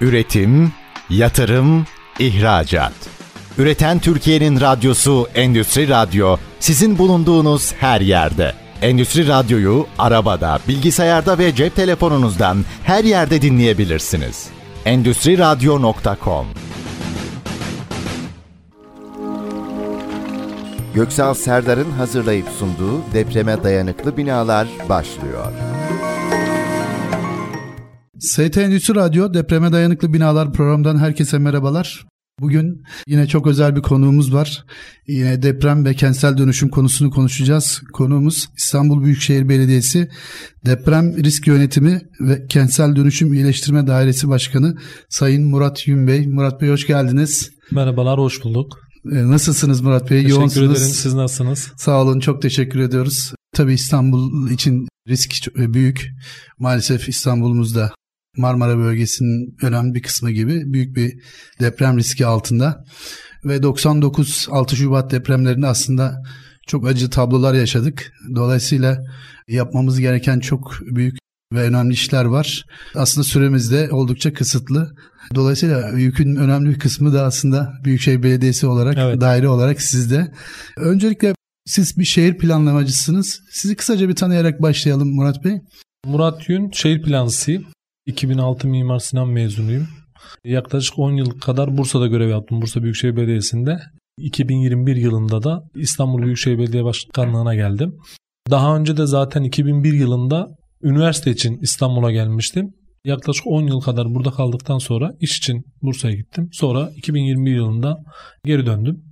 Üretim, yatırım, ihracat. Üreten Türkiye'nin radyosu Endüstri Radyo sizin bulunduğunuz her yerde. Endüstri Radyo'yu arabada, bilgisayarda ve cep telefonunuzdan her yerde dinleyebilirsiniz. Endüstri Radyo.com Göksal Serdar'ın hazırlayıp sunduğu depreme dayanıklı binalar başlıyor. ST Endüstri Radyo Depreme Dayanıklı Binalar programından herkese merhabalar. Bugün yine çok özel bir konuğumuz var. Yine deprem ve kentsel dönüşüm konusunu konuşacağız. Konuğumuz İstanbul Büyükşehir Belediyesi Deprem Risk Yönetimi ve Kentsel Dönüşüm İyileştirme Dairesi Başkanı Sayın Murat Yün Bey. Murat Bey hoş geldiniz. Merhabalar, hoş bulduk. Ee, nasılsınız Murat Bey? Teşekkür Yoğunsunuz. ederim. Siz nasılsınız? Sağ olun, çok teşekkür ediyoruz. Tabii İstanbul için risk büyük. Maalesef İstanbul'umuzda Marmara bölgesinin önemli bir kısmı gibi büyük bir deprem riski altında. Ve 99 6 Şubat depremlerinde aslında çok acı tablolar yaşadık. Dolayısıyla yapmamız gereken çok büyük ve önemli işler var. Aslında süremiz de oldukça kısıtlı. Dolayısıyla yükün önemli bir kısmı da aslında Büyükşehir Belediyesi olarak, Evet. daire olarak sizde. Öncelikle siz bir şehir planlamacısınız. Sizi kısaca bir tanıyarak başlayalım Murat Bey. Murat Yün, şehir plancısıyım. 2006 Mimar Sinan mezunuyum. Yaklaşık 10 yıl kadar Bursa'da görev yaptım. Bursa Büyükşehir Belediyesi'nde. 2021 yılında da İstanbul Büyükşehir Belediye Başkanlığı'na geldim. Daha önce de zaten 2001 yılında üniversite için İstanbul'a gelmiştim. Yaklaşık 10 yıl kadar burada kaldıktan sonra iş için Bursa'ya gittim. Sonra 2021 yılında geri döndüm.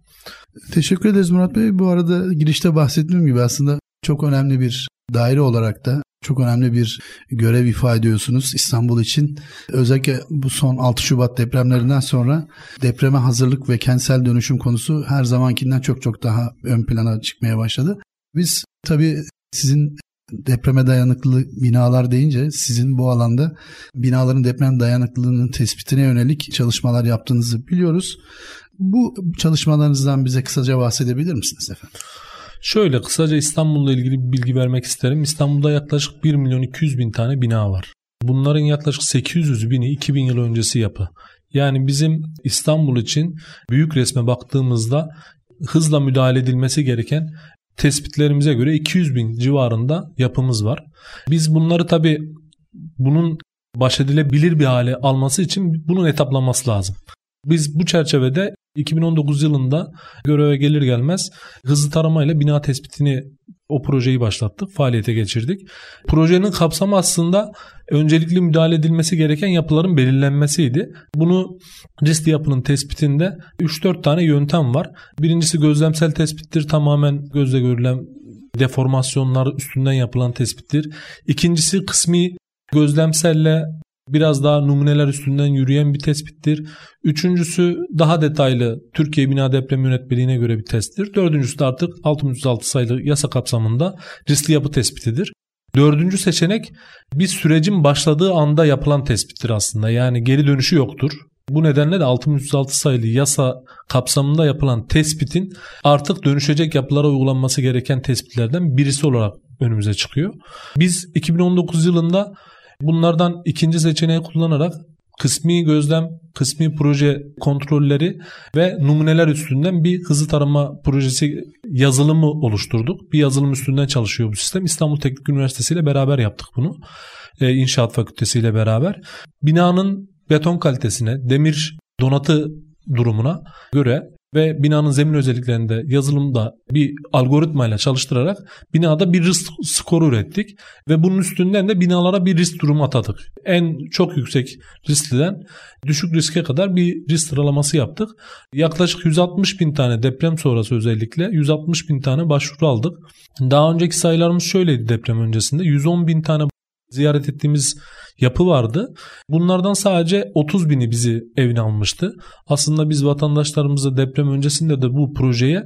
Teşekkür ederiz Murat Bey. Bu arada girişte bahsettiğim gibi aslında çok önemli bir daire olarak da çok önemli bir görev ifade ediyorsunuz İstanbul için. Özellikle bu son 6 Şubat depremlerinden sonra depreme hazırlık ve kentsel dönüşüm konusu her zamankinden çok çok daha ön plana çıkmaya başladı. Biz tabii sizin depreme dayanıklı binalar deyince sizin bu alanda binaların deprem dayanıklılığının tespitine yönelik çalışmalar yaptığınızı biliyoruz. Bu çalışmalarınızdan bize kısaca bahsedebilir misiniz efendim? Şöyle kısaca İstanbul'la ilgili bir bilgi vermek isterim. İstanbul'da yaklaşık 1 milyon 200 bin tane bina var. Bunların yaklaşık 800 bini 2000 yıl öncesi yapı. Yani bizim İstanbul için büyük resme baktığımızda hızla müdahale edilmesi gereken tespitlerimize göre 200 bin civarında yapımız var. Biz bunları tabi bunun baş edilebilir bir hale alması için bunun etaplanması lazım. Biz bu çerçevede 2019 yılında göreve gelir gelmez hızlı taramayla bina tespitini o projeyi başlattık, faaliyete geçirdik. Projenin kapsamı aslında öncelikli müdahale edilmesi gereken yapıların belirlenmesiydi. Bunu riskli yapının tespitinde 3-4 tane yöntem var. Birincisi gözlemsel tespittir, tamamen gözle görülen deformasyonlar üstünden yapılan tespittir. İkincisi kısmi gözlemselle biraz daha numuneler üstünden yürüyen bir tespittir. Üçüncüsü daha detaylı Türkiye Bina Deprem Yönetmeliğine göre bir testtir. Dördüncüsü de artık 6306 sayılı yasa kapsamında riskli yapı tespitidir. Dördüncü seçenek bir sürecin başladığı anda yapılan tespittir aslında. Yani geri dönüşü yoktur. Bu nedenle de 6306 sayılı yasa kapsamında yapılan tespitin artık dönüşecek yapılara uygulanması gereken tespitlerden birisi olarak önümüze çıkıyor. Biz 2019 yılında bunlardan ikinci seçeneği kullanarak kısmi gözlem, kısmi proje kontrolleri ve numuneler üstünden bir hızlı tarama projesi yazılımı oluşturduk. Bir yazılım üstünden çalışıyor bu sistem. İstanbul Teknik Üniversitesi ile beraber yaptık bunu. Ee, İnşaat Fakültesi ile beraber. Binanın beton kalitesine, demir donatı durumuna göre ve binanın zemin özelliklerinde yazılımda bir algoritmayla çalıştırarak binada bir risk skoru ürettik ve bunun üstünden de binalara bir risk durumu atadık. En çok yüksek riskliden düşük riske kadar bir risk sıralaması yaptık. Yaklaşık 160 bin tane deprem sonrası özellikle 160 bin tane başvuru aldık. Daha önceki sayılarımız şöyleydi deprem öncesinde 110 bin tane ziyaret ettiğimiz yapı vardı. Bunlardan sadece 30 bini bizi evine almıştı. Aslında biz vatandaşlarımızı deprem öncesinde de bu projeye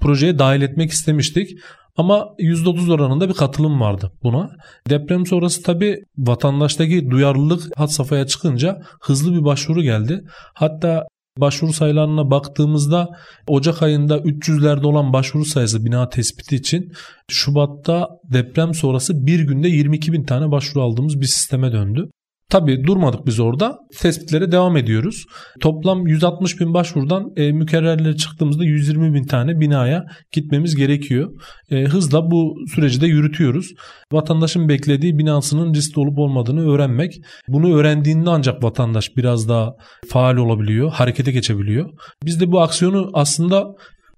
projeye dahil etmek istemiştik. Ama %30 oranında bir katılım vardı buna. Deprem sonrası tabii vatandaştaki duyarlılık had safhaya çıkınca hızlı bir başvuru geldi. Hatta başvuru sayılarına baktığımızda Ocak ayında 300'lerde olan başvuru sayısı bina tespiti için Şubat'ta deprem sonrası bir günde 22 bin tane başvuru aldığımız bir sisteme döndü. Tabii durmadık biz orada. Tespitlere devam ediyoruz. Toplam 160 bin başvurudan e, mükerrerlere çıktığımızda 120 bin tane binaya gitmemiz gerekiyor. E, hızla bu süreci de yürütüyoruz. Vatandaşın beklediği binasının riskli olup olmadığını öğrenmek. Bunu öğrendiğinde ancak vatandaş biraz daha faal olabiliyor, harekete geçebiliyor. Biz de bu aksiyonu aslında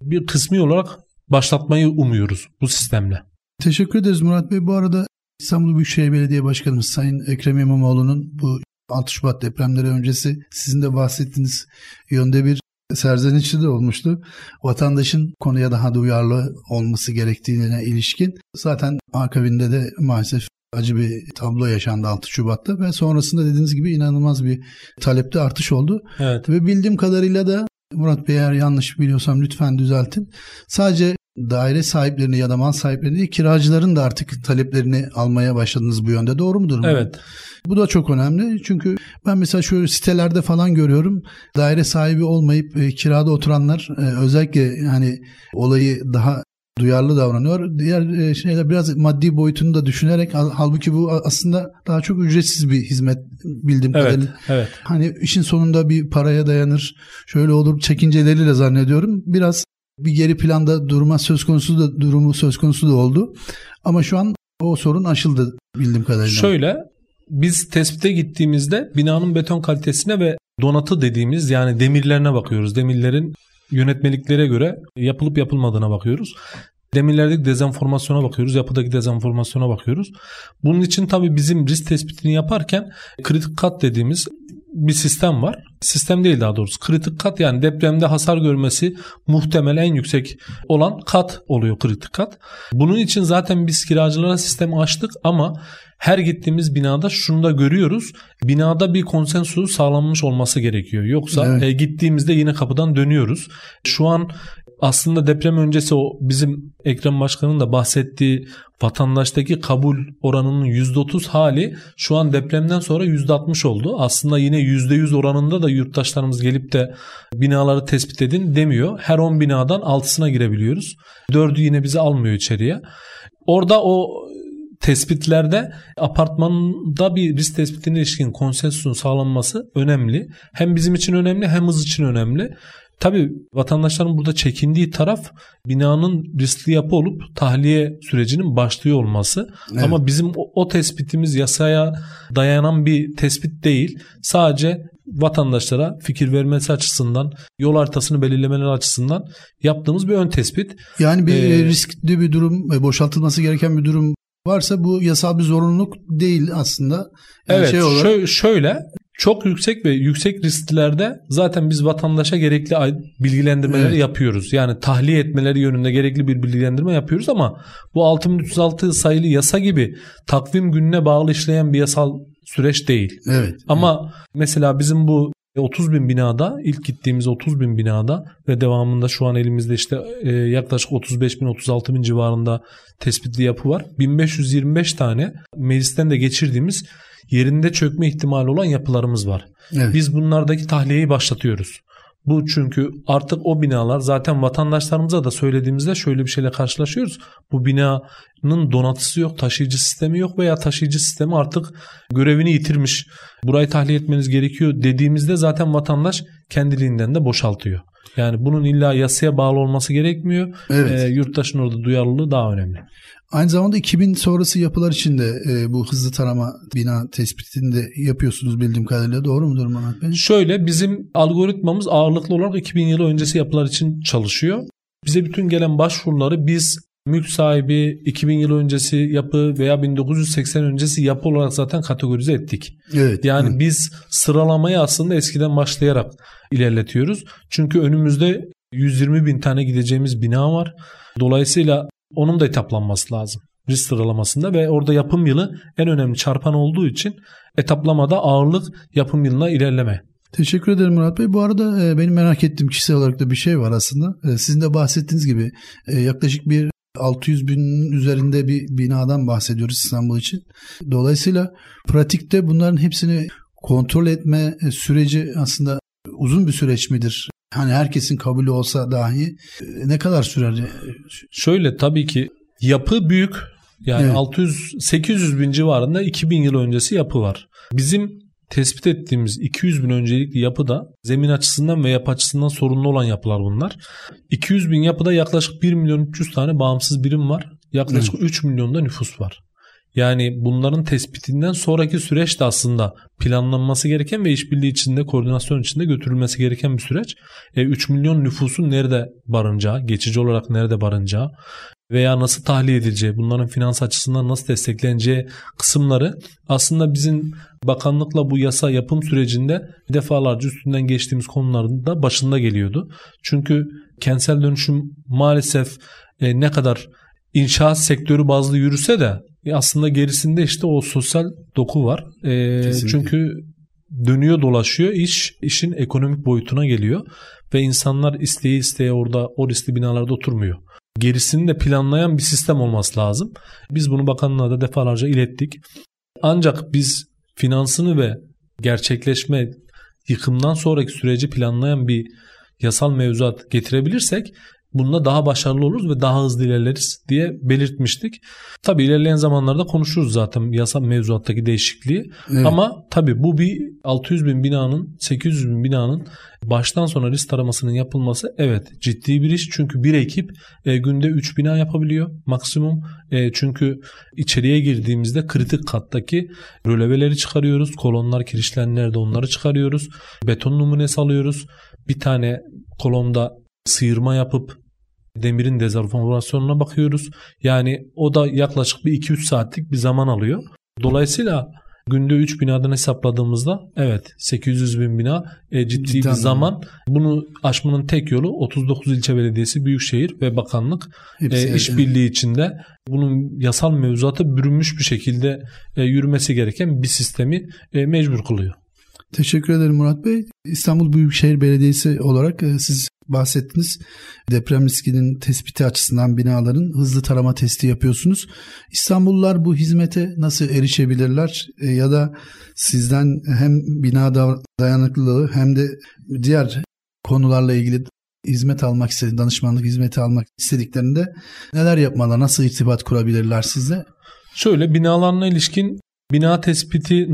bir kısmi olarak başlatmayı umuyoruz bu sistemle. Teşekkür ederiz Murat Bey. Bu arada İstanbul Büyükşehir Belediye Başkanımız Sayın Ekrem İmamoğlu'nun bu 6 Şubat depremleri öncesi sizin de bahsettiğiniz yönde bir serzenişi de olmuştu. Vatandaşın konuya daha duyarlı olması gerektiğine ilişkin. Zaten akabinde de maalesef acı bir tablo yaşandı 6 Şubat'ta ve sonrasında dediğiniz gibi inanılmaz bir talepte artış oldu. Evet. Ve bildiğim kadarıyla da Murat Bey eğer yanlış biliyorsam lütfen düzeltin. Sadece daire sahiplerini ya da mal sahiplerini değil, kiracıların da artık taleplerini almaya başladınız bu yönde. Doğru mudur? Evet. Bu da çok önemli. Çünkü ben mesela şöyle sitelerde falan görüyorum. Daire sahibi olmayıp e, kirada oturanlar e, özellikle yani olayı daha duyarlı davranıyor. Diğer e, şeyler biraz maddi boyutunu da düşünerek halbuki bu aslında daha çok ücretsiz bir hizmet bildiğim Evet, kadarıyla. evet. Hani işin sonunda bir paraya dayanır. Şöyle olur çekinceleriyle zannediyorum. Biraz bir geri planda durma söz konusu da durumu söz konusu da oldu. Ama şu an o sorun aşıldı bildiğim kadarıyla. Şöyle biz tespite gittiğimizde binanın beton kalitesine ve donatı dediğimiz yani demirlerine bakıyoruz. Demirlerin yönetmeliklere göre yapılıp yapılmadığına bakıyoruz. Demirlerdeki dezenformasyona bakıyoruz, yapıdaki dezenformasyona bakıyoruz. Bunun için tabii bizim risk tespitini yaparken kritik kat dediğimiz bir sistem var. Sistem değil daha doğrusu. Kritik kat yani depremde hasar görmesi muhtemel en yüksek olan kat oluyor kritik kat. Bunun için zaten biz kiracılara sistemi açtık ama her gittiğimiz binada şunu da görüyoruz. Binada bir konsensus sağlanmış olması gerekiyor. Yoksa Evet. e, gittiğimizde yine kapıdan dönüyoruz. Şu an aslında deprem öncesi o bizim Ekrem Başkan'ın da bahsettiği vatandaştaki kabul oranının %30 hali şu an depremden sonra %60 oldu. Aslında yine %100 oranında da yurttaşlarımız gelip de binaları tespit edin demiyor. Her 10 binadan 6'sına girebiliyoruz. 4'ü yine bizi almıyor içeriye. Orada o tespitlerde apartmanda bir risk tespitine ilişkin konsensusun sağlanması önemli. Hem bizim için önemli hem hız için önemli. Tabii vatandaşların burada çekindiği taraf binanın riskli yapı olup tahliye sürecinin başlıyor olması. Evet. Ama bizim o, o tespitimiz yasaya dayanan bir tespit değil. Sadece vatandaşlara fikir vermesi açısından, yol haritasını belirlemeleri açısından yaptığımız bir ön tespit. Yani bir Ee, e, riskli bir durum, e, boşaltılması gereken bir durum varsa bu yasal bir zorunluluk değil aslında. Yani Evet şey olarak, şö- şöyle çok yüksek ve yüksek risklerde zaten biz vatandaşa gerekli bilgilendirmeleri Evet. yapıyoruz. Yani tahliye etmeleri yönünde gerekli bir bilgilendirme yapıyoruz ama bu 6306 sayılı yasa gibi takvim gününe bağlı işleyen bir yasal süreç değil. Evet. Ama mesela bizim bu 30 bin binada ilk gittiğimiz 30 bin binada ve devamında şu an elimizde işte e, yaklaşık 35 bin 36 bin civarında tespitli yapı var. 1525 tane meclisten de geçirdiğimiz yerinde çökme ihtimali olan yapılarımız var. Evet. Biz bunlardaki tahliyeyi başlatıyoruz. Bu çünkü artık o binalar zaten vatandaşlarımıza da söylediğimizde şöyle bir şeyle karşılaşıyoruz. Bu binanın donatısı yok, taşıyıcı sistemi yok veya taşıyıcı sistemi artık görevini yitirmiş. Burayı tahliye etmeniz gerekiyor dediğimizde zaten vatandaş kendiliğinden de boşaltıyor. Yani bunun illa yasaya bağlı olması gerekmiyor. Evet. Ee, yurttaşın orada duyarlılığı daha önemli. Aynı zamanda 2000 sonrası yapılar için de e, bu hızlı tarama bina tespitini de yapıyorsunuz bildiğim kadarıyla. Doğru mudur Murat Bey? Şöyle bizim algoritmamız ağırlıklı olarak 2000 yılı öncesi yapılar için çalışıyor. Bize bütün gelen başvuruları biz mülk sahibi 2000 yıl öncesi yapı veya 1980 öncesi yapı olarak zaten kategorize ettik. Evet. Yani evet. biz sıralamayı aslında eskiden başlayarak ilerletiyoruz. Çünkü önümüzde 120 bin tane gideceğimiz bina var. Dolayısıyla onun da etaplanması lazım risk sıralamasında ve orada yapım yılı en önemli çarpan olduğu için etaplamada ağırlık yapım yılına ilerleme. Teşekkür ederim Murat Bey. Bu arada e, benim merak ettiğim kişisel olarak da bir şey var aslında. E, sizin de bahsettiğiniz gibi e, yaklaşık bir 600 binin üzerinde bir binadan bahsediyoruz İstanbul için. Dolayısıyla pratikte bunların hepsini kontrol etme süreci aslında uzun bir süreç midir? Hani herkesin kabulü olsa dahi e, ne kadar sürer? E, Şöyle tabii ki yapı büyük. Yani Evet. 600 800 bin civarında 2000 yıl öncesi yapı var. Bizim tespit ettiğimiz 200 bin öncelikli yapıda zemin açısından ve yapı açısından sorunlu olan yapılar bunlar. 200 bin yapıda yaklaşık 1 milyon 300 tane bağımsız birim var. Yaklaşık evet. 3 milyonda nüfus var. Yani bunların tespitinden sonraki süreç de aslında planlanması gereken ve işbirliği içinde, koordinasyon içinde götürülmesi gereken bir süreç. E, 3 milyon nüfusun nerede barınacağı, geçici olarak nerede barınacağı veya nasıl tahliye edileceği, bunların finans açısından nasıl destekleneceği kısımları aslında bizim bakanlıkla bu yasa yapım sürecinde defalarca üstünden geçtiğimiz konuların da başında geliyordu. Çünkü kentsel dönüşüm maalesef e, ne kadar inşaat sektörü bazlı yürüse de aslında gerisinde işte o sosyal doku var. E, çünkü dönüyor dolaşıyor iş işin ekonomik boyutuna geliyor ve insanlar isteği isteye orada o riskli binalarda oturmuyor. Gerisini de planlayan bir sistem olması lazım. Biz bunu bakanlığa da defalarca ilettik. Ancak biz finansını ve gerçekleşme yıkımdan sonraki süreci planlayan bir yasal mevzuat getirebilirsek Bununla daha başarılı oluruz ve daha hızlı ilerleriz diye belirtmiştik. Tabi ilerleyen zamanlarda konuşuruz zaten yasa mevzuattaki değişikliği. Evet. Ama tabi bu bir 600 bin binanın 800 bin binanın baştan sona risk taramasının yapılması evet ciddi bir iş. Çünkü bir ekip e, günde 3 bina yapabiliyor maksimum. E, çünkü içeriye girdiğimizde kritik kattaki röleveleri çıkarıyoruz. Kolonlar, kirişler nerede onları çıkarıyoruz. Beton numunesi alıyoruz. Bir tane kolonda sıyırma yapıp demirin dezorfinasyonuna bakıyoruz. Yani o da yaklaşık bir 2-3 saatlik bir zaman alıyor. Dolayısıyla günde 3 binadan hesapladığımızda evet 800 bin bina e, ciddi Cidden bir zaman. Mi? Bunu aşmanın tek yolu 39 ilçe belediyesi, büyükşehir ve bakanlık e, işbirliği içinde bunun yasal mevzuata bürünmüş bir şekilde e, yürümesi gereken bir sistemi e, mecbur kılıyor. Teşekkür ederim Murat Bey. İstanbul Büyükşehir Belediyesi olarak e, siz bahsettiniz. Deprem riskinin tespiti açısından binaların hızlı tarama testi yapıyorsunuz. İstanbullular bu hizmete nasıl erişebilirler? E, ya da sizden hem bina dayanıklılığı hem de diğer konularla ilgili hizmet almak istedi, danışmanlık hizmeti almak istediklerinde neler yapmalar, nasıl irtibat kurabilirler sizle? Şöyle binalarına ilişkin Bina tespiti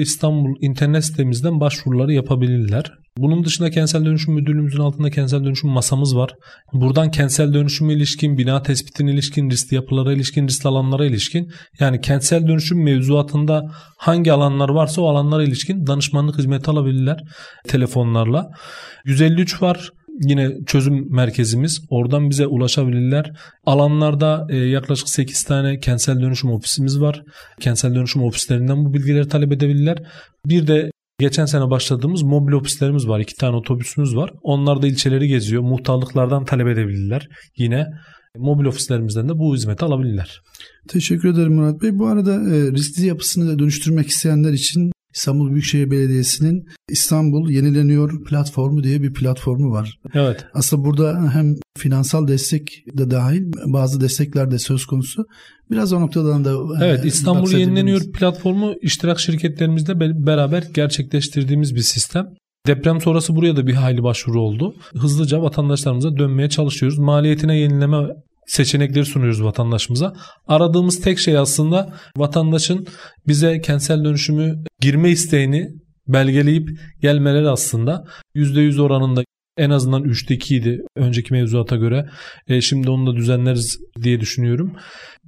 İstanbul internet sitemizden başvuruları yapabilirler. Bunun dışında kentsel dönüşüm müdürlüğümüzün altında kentsel dönüşüm masamız var. Buradan kentsel dönüşüme ilişkin, bina tespitine ilişkin, riskli yapılara ilişkin, riskli alanlara ilişkin yani kentsel dönüşüm mevzuatında hangi alanlar varsa o alanlara ilişkin danışmanlık hizmeti alabilirler telefonlarla. 153 var yine çözüm merkezimiz. Oradan bize ulaşabilirler. Alanlarda e, yaklaşık 8 tane kentsel dönüşüm ofisimiz var. Kentsel dönüşüm ofislerinden bu bilgileri talep edebilirler. Bir de Geçen sene başladığımız mobil ofislerimiz var. İki tane otobüsümüz var. Onlar da ilçeleri geziyor. Muhtarlıklardan talep edebilirler. Yine mobil ofislerimizden de bu hizmeti alabilirler. Teşekkür ederim Murat Bey. Bu arada e, riskli yapısını da dönüştürmek isteyenler için İstanbul Büyükşehir Belediyesi'nin İstanbul Yenileniyor platformu diye bir platformu var. Evet. Aslında burada hem finansal destek de dahil bazı destekler de söz konusu. Biraz o noktadan da e, Evet İstanbul Yenileniyor platformu iştirak şirketlerimizle beraber gerçekleştirdiğimiz bir sistem. Deprem sonrası buraya da bir hayli başvuru oldu. Hızlıca vatandaşlarımıza dönmeye çalışıyoruz. Maliyetine yenileme seçenekleri sunuyoruz vatandaşımıza. Aradığımız tek şey aslında vatandaşın bize kentsel dönüşümü girme isteğini belgeleyip gelmeleri aslında %100 oranında en azından 3'te 2 idi önceki mevzuata göre. E, şimdi onu da düzenleriz diye düşünüyorum.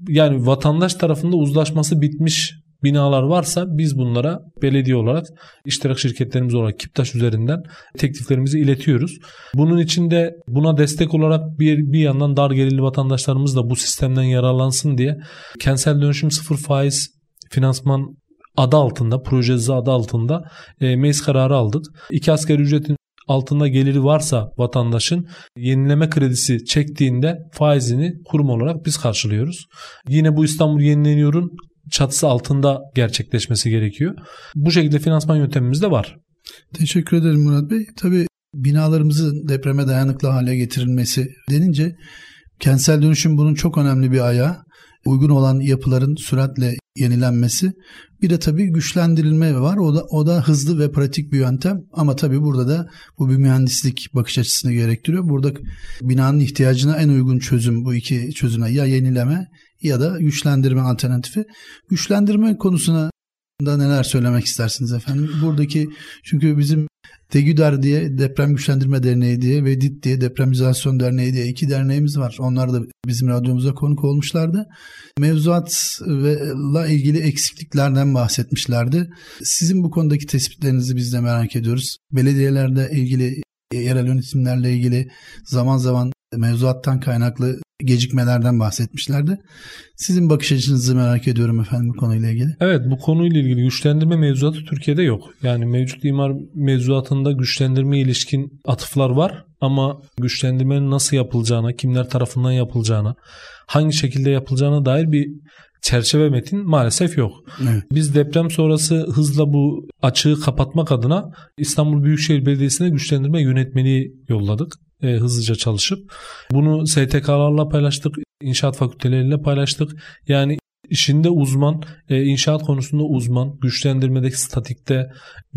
Yani vatandaş tarafında uzlaşması bitmiş binalar varsa biz bunlara belediye olarak iştirak şirketlerimiz olarak Kiptaş üzerinden tekliflerimizi iletiyoruz. Bunun için de buna destek olarak bir, bir yandan dar gelirli vatandaşlarımız da bu sistemden yararlansın diye kentsel dönüşüm sıfır faiz finansman adı altında, projesi adı altında e, meclis kararı aldık. İki asgari ücretin altında geliri varsa vatandaşın yenileme kredisi çektiğinde faizini kurum olarak biz karşılıyoruz. Yine bu İstanbul Yenileniyor'un çatısı altında gerçekleşmesi gerekiyor. Bu şekilde finansman yöntemimiz de var. Teşekkür ederim Murat Bey. Tabii binalarımızın depreme dayanıklı hale getirilmesi denince kentsel dönüşüm bunun çok önemli bir ayağı. Uygun olan yapıların süratle yenilenmesi. Bir de tabii güçlendirilme var. O da, o da hızlı ve pratik bir yöntem. Ama tabii burada da bu bir mühendislik bakış açısını gerektiriyor. Burada binanın ihtiyacına en uygun çözüm bu iki çözüme ya yenileme ya da güçlendirme alternatifi. Güçlendirme konusuna da neler söylemek istersiniz efendim? Buradaki çünkü bizim DEGÜDER diye Deprem Güçlendirme Derneği diye ve DİT diye Depremizasyon Derneği diye iki derneğimiz var. Onlar da bizim radyomuza konuk olmuşlardı. Mevzuatla ilgili eksikliklerden bahsetmişlerdi. Sizin bu konudaki tespitlerinizi biz de merak ediyoruz. Belediyelerde ilgili yerel yönetimlerle ilgili zaman zaman mevzuattan kaynaklı gecikmelerden bahsetmişlerdi. Sizin bakış açınızı merak ediyorum efendim bu konuyla ilgili. Evet bu konuyla ilgili güçlendirme mevzuatı Türkiye'de yok. Yani mevcut imar mevzuatında güçlendirme ilişkin atıflar var ama güçlendirmenin nasıl yapılacağına, kimler tarafından yapılacağına, hangi şekilde yapılacağına dair bir çerçeve metin maalesef yok. Evet. Biz deprem sonrası hızla bu açığı kapatmak adına İstanbul Büyükşehir Belediyesi'ne güçlendirme yönetmeliği yolladık e, hızlıca çalışıp bunu STK'larla paylaştık, inşaat fakülteleriyle paylaştık. Yani işinde uzman, e, inşaat konusunda uzman, güçlendirmedeki statikte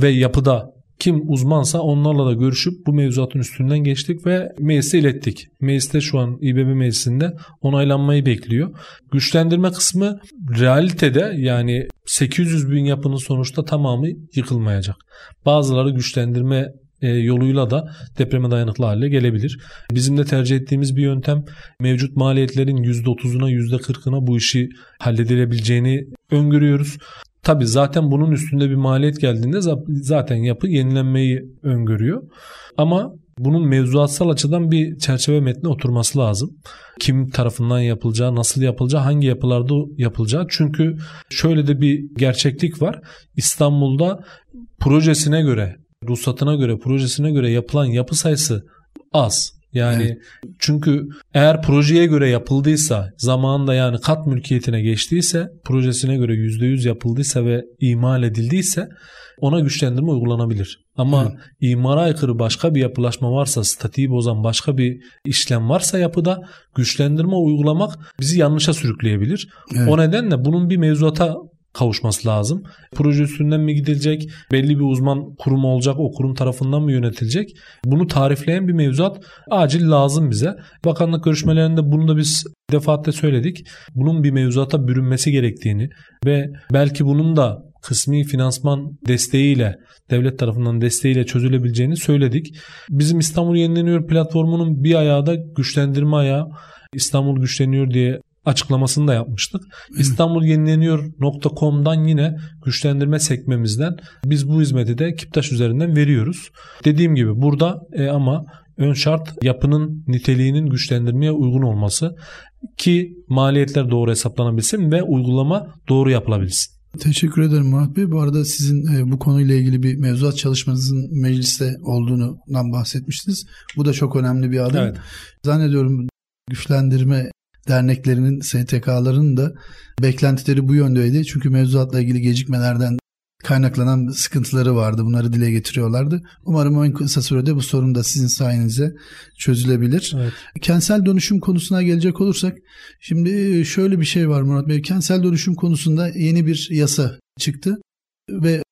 ve yapıda kim uzmansa onlarla da görüşüp bu mevzuatın üstünden geçtik ve meclise ilettik. Mecliste şu an İBB meclisinde onaylanmayı bekliyor. Güçlendirme kısmı realitede yani 800 bin yapının sonuçta tamamı yıkılmayacak. Bazıları güçlendirme yoluyla da depreme dayanıklı hale gelebilir. Bizim de tercih ettiğimiz bir yöntem mevcut maliyetlerin %30'una %40'ına bu işi halledilebileceğini öngörüyoruz. Tabi zaten bunun üstünde bir maliyet geldiğinde zaten yapı yenilenmeyi öngörüyor. Ama bunun mevzuatsal açıdan bir çerçeve metni oturması lazım. Kim tarafından yapılacağı, nasıl yapılacağı, hangi yapılarda yapılacağı. Çünkü şöyle de bir gerçeklik var. İstanbul'da projesine göre ruhsatına göre, projesine göre yapılan yapı sayısı az. Yani evet. çünkü eğer projeye göre yapıldıysa, zamanında yani kat mülkiyetine geçtiyse, projesine göre %100 yapıldıysa ve imal edildiyse ona güçlendirme uygulanabilir. Ama evet. imara aykırı başka bir yapılaşma varsa, statiği bozan başka bir işlem varsa yapıda güçlendirme uygulamak bizi yanlışa sürükleyebilir. Evet. O nedenle bunun bir mevzuata kavuşması lazım. Proje üstünden mi gidilecek? Belli bir uzman kurum olacak. O kurum tarafından mı yönetilecek? Bunu tarifleyen bir mevzuat acil lazım bize. Bakanlık görüşmelerinde bunu da biz defaatle söyledik. Bunun bir mevzuata bürünmesi gerektiğini ve belki bunun da kısmi finansman desteğiyle, devlet tarafından desteğiyle çözülebileceğini söyledik. Bizim İstanbul Yenileniyor platformunun bir ayağı da güçlendirme ayağı. İstanbul güçleniyor diye açıklamasını da yapmıştık. İstanbulyenilenıyor.com'dan yine güçlendirme sekmemizden biz bu hizmeti de Kiptaş üzerinden veriyoruz. Dediğim gibi burada e, ama ön şart yapının niteliğinin güçlendirmeye uygun olması ki maliyetler doğru hesaplanabilsin ve uygulama doğru yapılabilsin. Teşekkür ederim Murat Bey. Bu arada sizin e, bu konuyla ilgili bir mevzuat çalışmanızın mecliste olduğundan bahsetmiştiniz. Bu da çok önemli bir adım. Evet. Zannediyorum güçlendirme derneklerinin, STK'ların da beklentileri bu yöndeydi. Çünkü mevzuatla ilgili gecikmelerden kaynaklanan sıkıntıları vardı. Bunları dile getiriyorlardı. Umarım en kısa sürede bu sorun da sizin sayenizde çözülebilir. Evet. Kentsel dönüşüm konusuna gelecek olursak şimdi şöyle bir şey var Murat Bey. Kentsel dönüşüm konusunda yeni bir yasa çıktı ve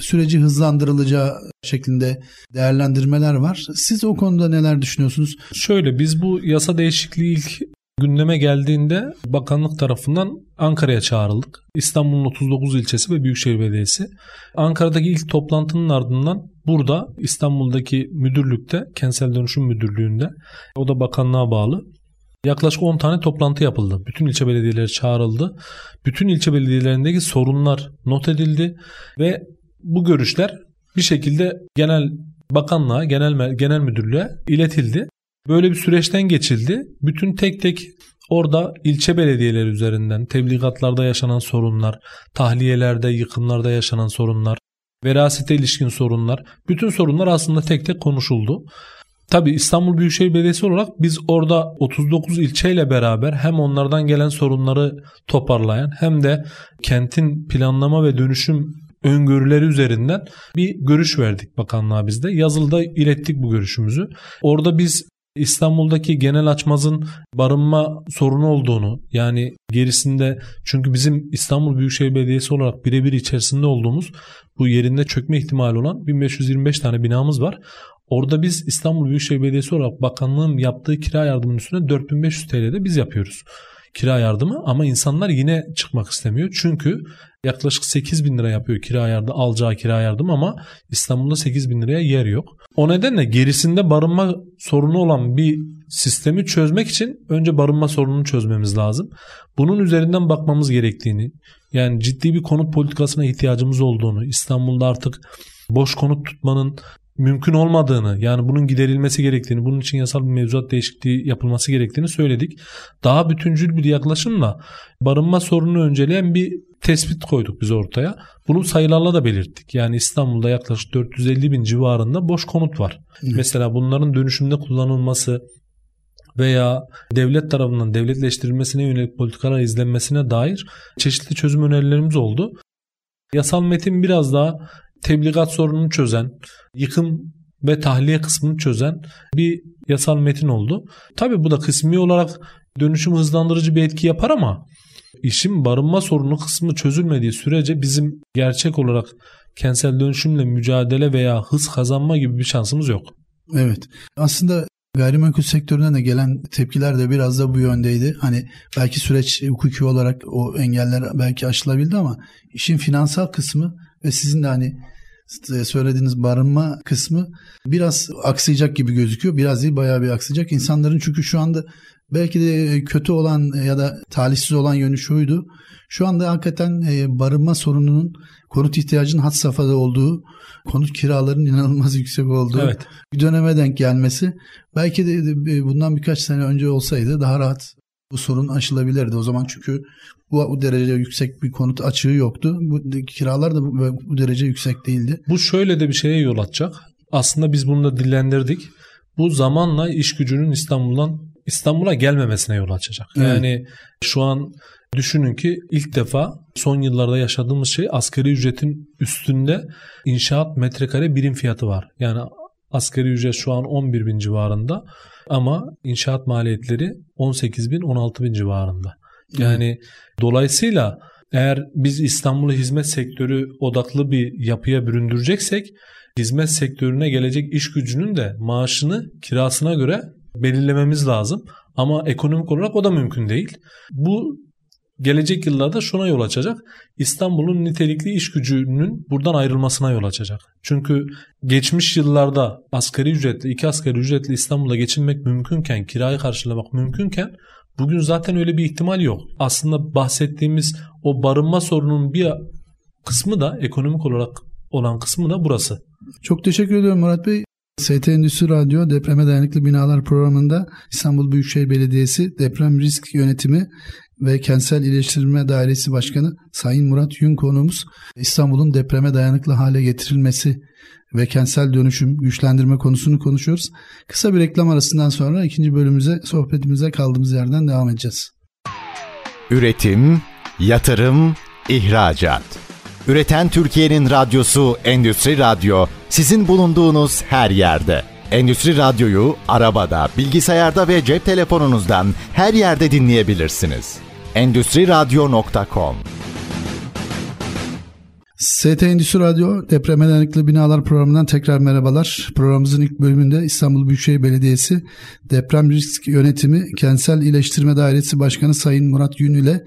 süreci hızlandırılacağı şeklinde değerlendirmeler var. Siz o konuda neler düşünüyorsunuz? Şöyle biz bu yasa değişikliği ilk gündeme geldiğinde bakanlık tarafından Ankara'ya çağrıldık. İstanbul'un 39 ilçesi ve Büyükşehir Belediyesi. Ankara'daki ilk toplantının ardından burada İstanbul'daki müdürlükte, kentsel dönüşüm müdürlüğünde o da bakanlığa bağlı Yaklaşık 10 tane toplantı yapıldı. Bütün ilçe belediyeleri çağrıldı. Bütün ilçe belediyelerindeki sorunlar not edildi ve bu görüşler bir şekilde genel bakanlığa, genel genel müdürlüğe iletildi. Böyle bir süreçten geçildi. Bütün tek tek orada ilçe belediyeleri üzerinden tebligatlarda yaşanan sorunlar, tahliyelerde, yıkımlarda yaşanan sorunlar, verasete ilişkin sorunlar, bütün sorunlar aslında tek tek konuşuldu. Tabi İstanbul Büyükşehir Belediyesi olarak biz orada 39 ilçeyle beraber hem onlardan gelen sorunları toparlayan hem de kentin planlama ve dönüşüm öngörüleri üzerinden bir görüş verdik bakanlığa bizde. Yazılıda ilettik bu görüşümüzü. Orada biz İstanbul'daki genel açmazın barınma sorunu olduğunu yani gerisinde çünkü bizim İstanbul Büyükşehir Belediyesi olarak birebir içerisinde olduğumuz bu yerinde çökme ihtimali olan 1525 tane binamız var. Orada biz İstanbul Büyükşehir Belediyesi olarak bakanlığın yaptığı kira yardımının üstüne 4500 TL'de biz yapıyoruz kira yardımı ama insanlar yine çıkmak istemiyor. Çünkü yaklaşık 8 bin lira yapıyor kira yardım, alacağı kira yardım ama İstanbul'da 8 bin liraya yer yok. O nedenle gerisinde barınma sorunu olan bir sistemi çözmek için önce barınma sorununu çözmemiz lazım. Bunun üzerinden bakmamız gerektiğini, yani ciddi bir konut politikasına ihtiyacımız olduğunu, İstanbul'da artık boş konut tutmanın mümkün olmadığını yani bunun giderilmesi gerektiğini bunun için yasal bir mevzuat değişikliği yapılması gerektiğini söyledik. Daha bütüncül bir yaklaşımla barınma sorununu önceleyen bir tespit koyduk biz ortaya. Bunu sayılarla da belirttik. Yani İstanbul'da yaklaşık 450 bin civarında boş konut var. Evet. Mesela bunların dönüşümde kullanılması veya devlet tarafından devletleştirilmesine yönelik politikalar izlenmesine dair çeşitli çözüm önerilerimiz oldu. Yasal metin biraz daha tebligat sorununu çözen, yıkım ve tahliye kısmını çözen bir yasal metin oldu. Tabii bu da kısmi olarak dönüşüm hızlandırıcı bir etki yapar ama işin barınma sorunu kısmı çözülmediği sürece bizim gerçek olarak kentsel dönüşümle mücadele veya hız kazanma gibi bir şansımız yok. Evet. Aslında gayrimenkul sektörüne de gelen tepkiler de biraz da bu yöndeydi. Hani belki süreç hukuki olarak o engeller belki aşılabildi ama işin finansal kısmı ve sizin de hani söylediğiniz barınma kısmı biraz aksayacak gibi gözüküyor. Biraz değil bayağı bir aksayacak. İnsanların çünkü şu anda belki de kötü olan ya da talihsiz olan yönü şuydu. Şu anda hakikaten e, barınma sorununun konut ihtiyacının hat safhada olduğu, konut kiralarının inanılmaz yüksek olduğu evet. bir döneme denk gelmesi. Belki de bundan birkaç sene önce olsaydı daha rahat bu sorun aşılabilirdi. O zaman çünkü bu, bu derece yüksek bir konut açığı yoktu. Bu kiralar da bu, bu derece yüksek değildi. Bu şöyle de bir şeye yol açacak. Aslında biz bunu da dillendirdik. Bu zamanla iş gücünün İstanbul'dan İstanbul'a gelmemesine yol açacak. Evet. Yani şu an düşünün ki ilk defa son yıllarda yaşadığımız şey asgari ücretin üstünde inşaat metrekare birim fiyatı var. Yani asgari ücret şu an 11 bin civarında ama inşaat maliyetleri 18 bin 16 bin civarında. Yani evet. dolayısıyla eğer biz İstanbul'u hizmet sektörü odaklı bir yapıya büründüreceksek hizmet sektörüne gelecek iş gücünün de maaşını kirasına göre belirlememiz lazım. Ama ekonomik olarak o da mümkün değil. Bu gelecek yıllarda şuna yol açacak. İstanbul'un nitelikli iş gücünün buradan ayrılmasına yol açacak. Çünkü geçmiş yıllarda asgari ücretli, iki asgari ücretli İstanbul'da geçinmek mümkünken, kirayı karşılamak mümkünken bugün zaten öyle bir ihtimal yok. Aslında bahsettiğimiz o barınma sorunun bir kısmı da ekonomik olarak olan kısmı da burası. Çok teşekkür ediyorum Murat Bey. ST Endüstri Radyo Depreme Dayanıklı Binalar programında İstanbul Büyükşehir Belediyesi Deprem Risk Yönetimi ve Kentsel İyileştirme Dairesi Başkanı Sayın Murat Yün konuğumuz İstanbul'un depreme dayanıklı hale getirilmesi ve kentsel dönüşüm güçlendirme konusunu konuşuyoruz. Kısa bir reklam arasından sonra ikinci bölümümüze sohbetimize kaldığımız yerden devam edeceğiz. Üretim, yatırım, ihracat. Üreten Türkiye'nin radyosu Endüstri Radyo sizin bulunduğunuz her yerde. Endüstri Radyo'yu arabada, bilgisayarda ve cep telefonunuzdan her yerde dinleyebilirsiniz. Endüstriradyo.com ST Endüstri Radyo Depreme Dayanıklı Binalar programından tekrar merhabalar. Programımızın ilk bölümünde İstanbul Büyükşehir Belediyesi Deprem Risk Yönetimi Kentsel İyileştirme Dairesi Başkanı Sayın Murat Yün ile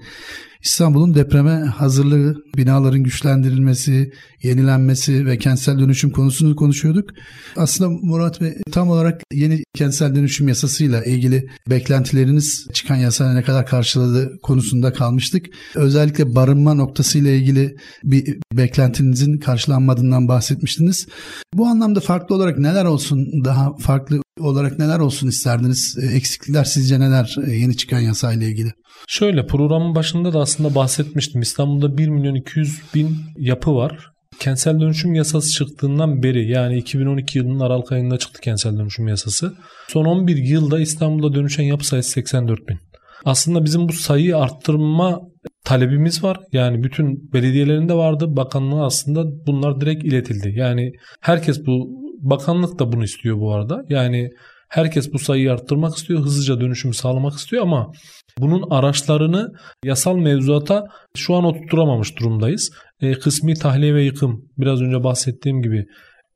İstanbul'un depreme hazırlığı, binaların güçlendirilmesi, yenilenmesi ve kentsel dönüşüm konusunu konuşuyorduk. Aslında Murat Bey tam olarak yeni kentsel dönüşüm yasasıyla ilgili beklentileriniz çıkan yasa ne kadar karşıladı konusunda kalmıştık. Özellikle barınma noktasıyla ilgili bir beklentinizin karşılanmadığından bahsetmiştiniz. Bu anlamda farklı olarak neler olsun daha farklı olarak neler olsun isterdiniz? Eksiklikler sizce neler yeni çıkan yasayla ilgili? Şöyle programın başında da aslında bahsetmiştim. İstanbul'da 1 milyon 200 bin yapı var. Kentsel dönüşüm yasası çıktığından beri yani 2012 yılının Aralık ayında çıktı kentsel dönüşüm yasası. Son 11 yılda İstanbul'da dönüşen yapı sayısı 84 bin. Aslında bizim bu sayıyı arttırma talebimiz var. Yani bütün belediyelerinde vardı. Bakanlığa aslında bunlar direkt iletildi. Yani herkes bu bakanlık da bunu istiyor bu arada. Yani herkes bu sayıyı arttırmak istiyor. Hızlıca dönüşümü sağlamak istiyor ama bunun araçlarını yasal mevzuata şu an oturtturamamış durumdayız. E, kısmi tahliye ve yıkım biraz önce bahsettiğim gibi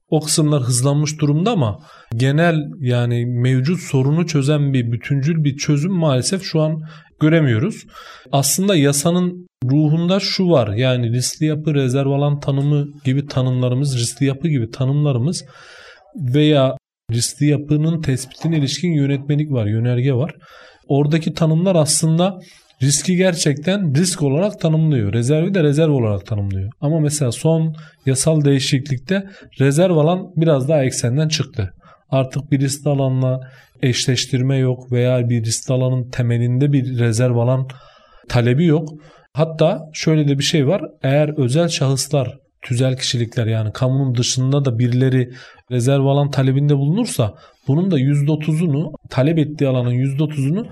o kısımlar hızlanmış durumda ama genel yani mevcut sorunu çözen bir bütüncül bir çözüm maalesef şu an göremiyoruz. Aslında yasanın ruhunda şu var yani riskli yapı rezerv alan tanımı gibi tanımlarımız riskli yapı gibi tanımlarımız veya riskli yapının tespitine ilişkin yönetmelik var yönerge var. Oradaki tanımlar aslında riski gerçekten risk olarak tanımlıyor. Rezervi de rezerv olarak tanımlıyor. Ama mesela son yasal değişiklikte rezerv alan biraz daha eksenden çıktı. Artık bir risk alanla eşleştirme yok veya bir risk alanın temelinde bir rezerv alan talebi yok. Hatta şöyle de bir şey var. Eğer özel şahıslar, tüzel kişilikler yani kamunun dışında da birileri rezerv alan talebinde bulunursa bunun da %30'unu talep ettiği alanın %30'unu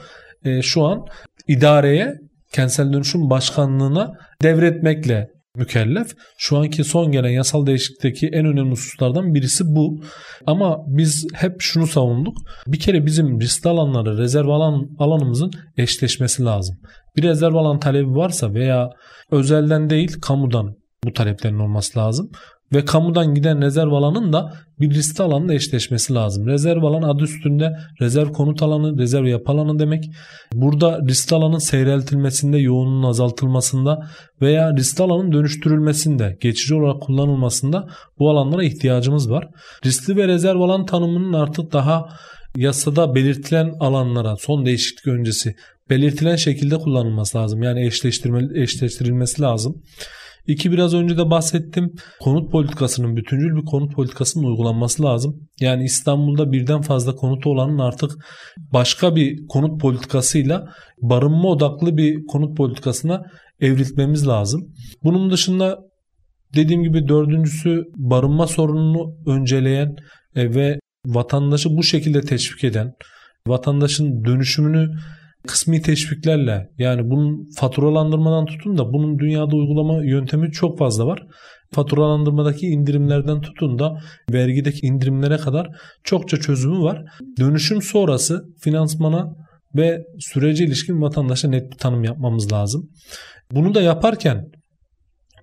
e, şu an idareye kentsel dönüşüm başkanlığına devretmekle mükellef. Şu anki son gelen yasal değişiklikteki en önemli hususlardan birisi bu. Ama biz hep şunu savunduk. Bir kere bizim riskli alanları rezerv alan alanımızın eşleşmesi lazım. Bir rezerv alan talebi varsa veya özelden değil kamudan bu taleplerin olması lazım. Ve kamudan giden rezerv alanın da bir riskli alanla eşleşmesi lazım. Rezerv alan adı üstünde rezerv konut alanı, rezerv yapı alanı demek. Burada riskli alanın seyreltilmesinde, yoğunluğun azaltılmasında veya riskli alanın dönüştürülmesinde, geçici olarak kullanılmasında bu alanlara ihtiyacımız var. Riskli ve rezerv alan tanımının artık daha yasada belirtilen alanlara son değişiklik öncesi belirtilen şekilde kullanılması lazım. Yani eşleştirme, eşleştirilmesi lazım. İki biraz önce de bahsettim. Konut politikasının bütüncül bir konut politikasının uygulanması lazım. Yani İstanbul'da birden fazla konutu olanın artık başka bir konut politikasıyla barınma odaklı bir konut politikasına evrilmemiz lazım. Bunun dışında dediğim gibi dördüncüsü barınma sorununu önceleyen e, ve vatandaşı bu şekilde teşvik eden, vatandaşın dönüşümünü kısmi teşviklerle yani bunun faturalandırmadan tutun da bunun dünyada uygulama yöntemi çok fazla var. Faturalandırmadaki indirimlerden tutun da vergideki indirimlere kadar çokça çözümü var. Dönüşüm sonrası finansmana ve sürece ilişkin vatandaşa net bir tanım yapmamız lazım. Bunu da yaparken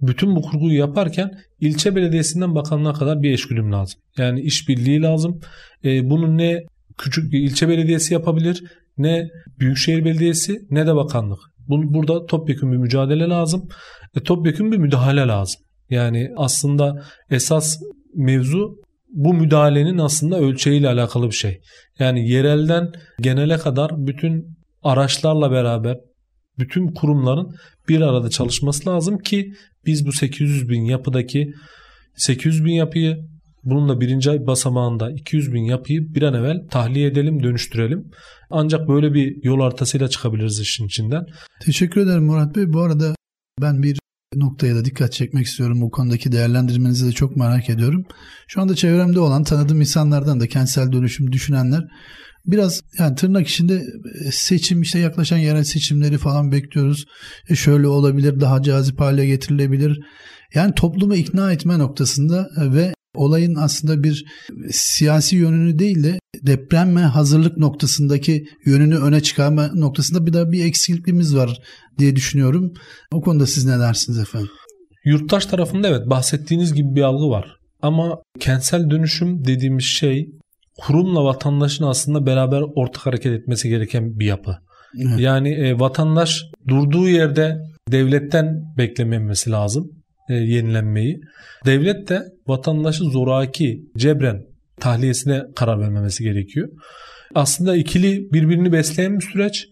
bütün bu kurguyu yaparken ilçe belediyesinden bakanlığa kadar bir eşgüdüm lazım. Yani işbirliği lazım. E, bunu ne küçük bir ilçe belediyesi yapabilir ne Büyükşehir Belediyesi ne de bakanlık. Bu, burada topyekun bir mücadele lazım. E, topyekun bir müdahale lazım. Yani aslında esas mevzu bu müdahalenin aslında ölçeğiyle alakalı bir şey. Yani yerelden genele kadar bütün araçlarla beraber bütün kurumların bir arada çalışması lazım ki biz bu 800 bin yapıdaki 800 bin yapıyı bunun da birinci ay basamağında 200 bin yapıyı bir an evvel tahliye edelim, dönüştürelim. Ancak böyle bir yol haritasıyla çıkabiliriz işin içinden. Teşekkür ederim Murat Bey. Bu arada ben bir noktaya da dikkat çekmek istiyorum. Bu konudaki değerlendirmenizi de çok merak ediyorum. Şu anda çevremde olan tanıdığım insanlardan da kentsel dönüşüm düşünenler biraz yani tırnak içinde e, seçim işte yaklaşan yerel seçimleri falan bekliyoruz. E şöyle olabilir, daha cazip hale getirilebilir. Yani toplumu ikna etme noktasında e, ve olayın aslında bir siyasi yönünü değil de depremme hazırlık noktasındaki yönünü öne çıkarma noktasında bir daha bir eksikliğimiz var diye düşünüyorum. O konuda siz ne dersiniz efendim? Yurttaş tarafında evet bahsettiğiniz gibi bir algı var. Ama kentsel dönüşüm dediğimiz şey kurumla vatandaşın aslında beraber ortak hareket etmesi gereken bir yapı. Evet. Yani e, vatandaş durduğu yerde devletten beklememesi lazım e, yenilenmeyi. Devlet de vatandaşı zoraki, cebren tahliyesine karar vermemesi gerekiyor. Aslında ikili birbirini besleyen bir süreç.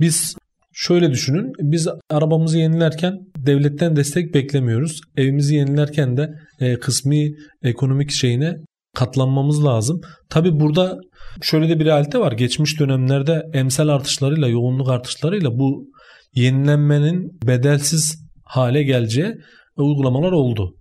Biz şöyle düşünün. Biz arabamızı yenilerken devletten destek beklemiyoruz. Evimizi yenilerken de e, kısmi ekonomik şeyine katlanmamız lazım. Tabi burada şöyle de bir realite var. Geçmiş dönemlerde emsal artışlarıyla, yoğunluk artışlarıyla bu yenilenmenin bedelsiz hale geleceği uygulamalar oldu.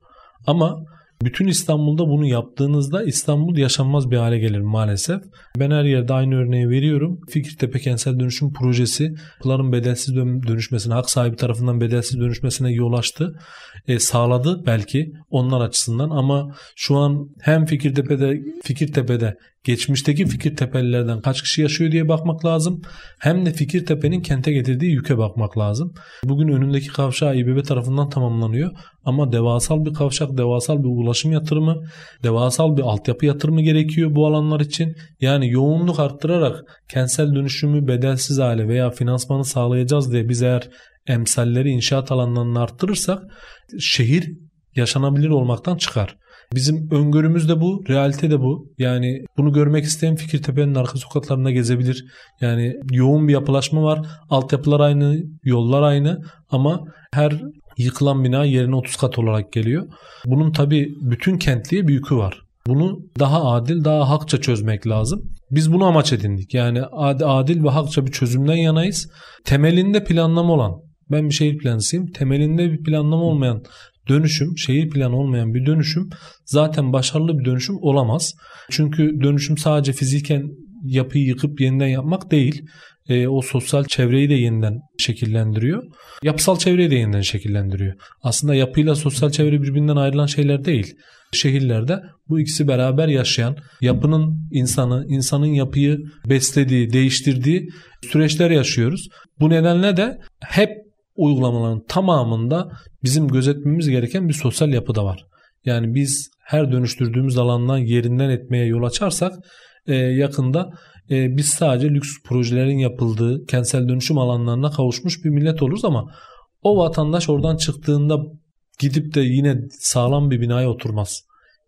Ama bütün İstanbul'da bunu yaptığınızda İstanbul yaşanmaz bir hale gelir maalesef. Ben her yerde aynı örneği veriyorum. Fikirtepe Kentsel Dönüşüm Projesi yapıların bedelsiz dönüşmesine, hak sahibi tarafından bedelsiz dönüşmesine yol açtı. E, sağladı belki onlar açısından ama şu an hem Fikirtepe'de Fikirtepe'de geçmişteki Fikirtepelilerden kaç kişi yaşıyor diye bakmak lazım. Hem de Fikirtepe'nin kente getirdiği yüke bakmak lazım. Bugün önündeki kavşağı İBB tarafından tamamlanıyor ama devasal bir kavşak, devasal bir ulaşım yatırımı, devasal bir altyapı yatırımı gerekiyor bu alanlar için. Yani yoğunluk arttırarak kentsel dönüşümü bedelsiz hale veya finansmanı sağlayacağız diye biz eğer emsalleri inşaat alanlarını arttırırsak şehir yaşanabilir olmaktan çıkar. Bizim öngörümüz de bu, realite de bu. Yani bunu görmek isteyen Fikirtepe'nin arka sokaklarında gezebilir. Yani yoğun bir yapılaşma var. Altyapılar aynı, yollar aynı ama her yıkılan bina yerine 30 kat olarak geliyor. Bunun tabi bütün kentliğe bir yükü var. Bunu daha adil, daha hakça çözmek lazım. Biz bunu amaç edindik. Yani adil ve hakça bir çözümden yanayız. Temelinde planlama olan, ben bir şehir plancısıyım. Temelinde bir planlama olmayan dönüşüm, şehir planı olmayan bir dönüşüm zaten başarılı bir dönüşüm olamaz. Çünkü dönüşüm sadece fiziken yapıyı yıkıp yeniden yapmak değil. E, o sosyal çevreyi de yeniden şekillendiriyor. Yapısal çevreyi de yeniden şekillendiriyor. Aslında yapıyla sosyal çevre birbirinden ayrılan şeyler değil. Şehirlerde bu ikisi beraber yaşayan, yapının insanı, insanın yapıyı beslediği, değiştirdiği süreçler yaşıyoruz. Bu nedenle de hep uygulamaların tamamında bizim gözetmemiz gereken bir sosyal yapı da var. Yani biz her dönüştürdüğümüz alandan yerinden etmeye yol açarsak e, yakında e, biz sadece lüks projelerin yapıldığı kentsel dönüşüm alanlarına kavuşmuş bir millet oluruz ama o vatandaş oradan çıktığında gidip de yine sağlam bir binaya oturmaz.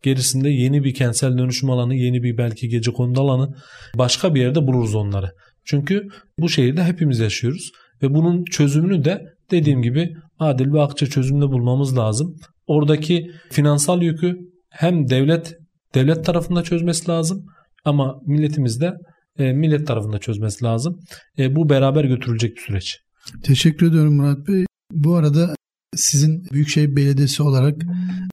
Gerisinde yeni bir kentsel dönüşüm alanı, yeni bir belki gece kondu alanı başka bir yerde buluruz onları. Çünkü bu şehirde hepimiz yaşıyoruz ve bunun çözümünü de dediğim gibi adil ve akça çözümde bulmamız lazım. Oradaki finansal yükü hem devlet devlet tarafında çözmesi lazım ama milletimiz de e, millet tarafında çözmesi lazım. E, bu beraber götürülecek bir süreç. Teşekkür ediyorum Murat Bey. Bu arada sizin Büyükşehir Belediyesi olarak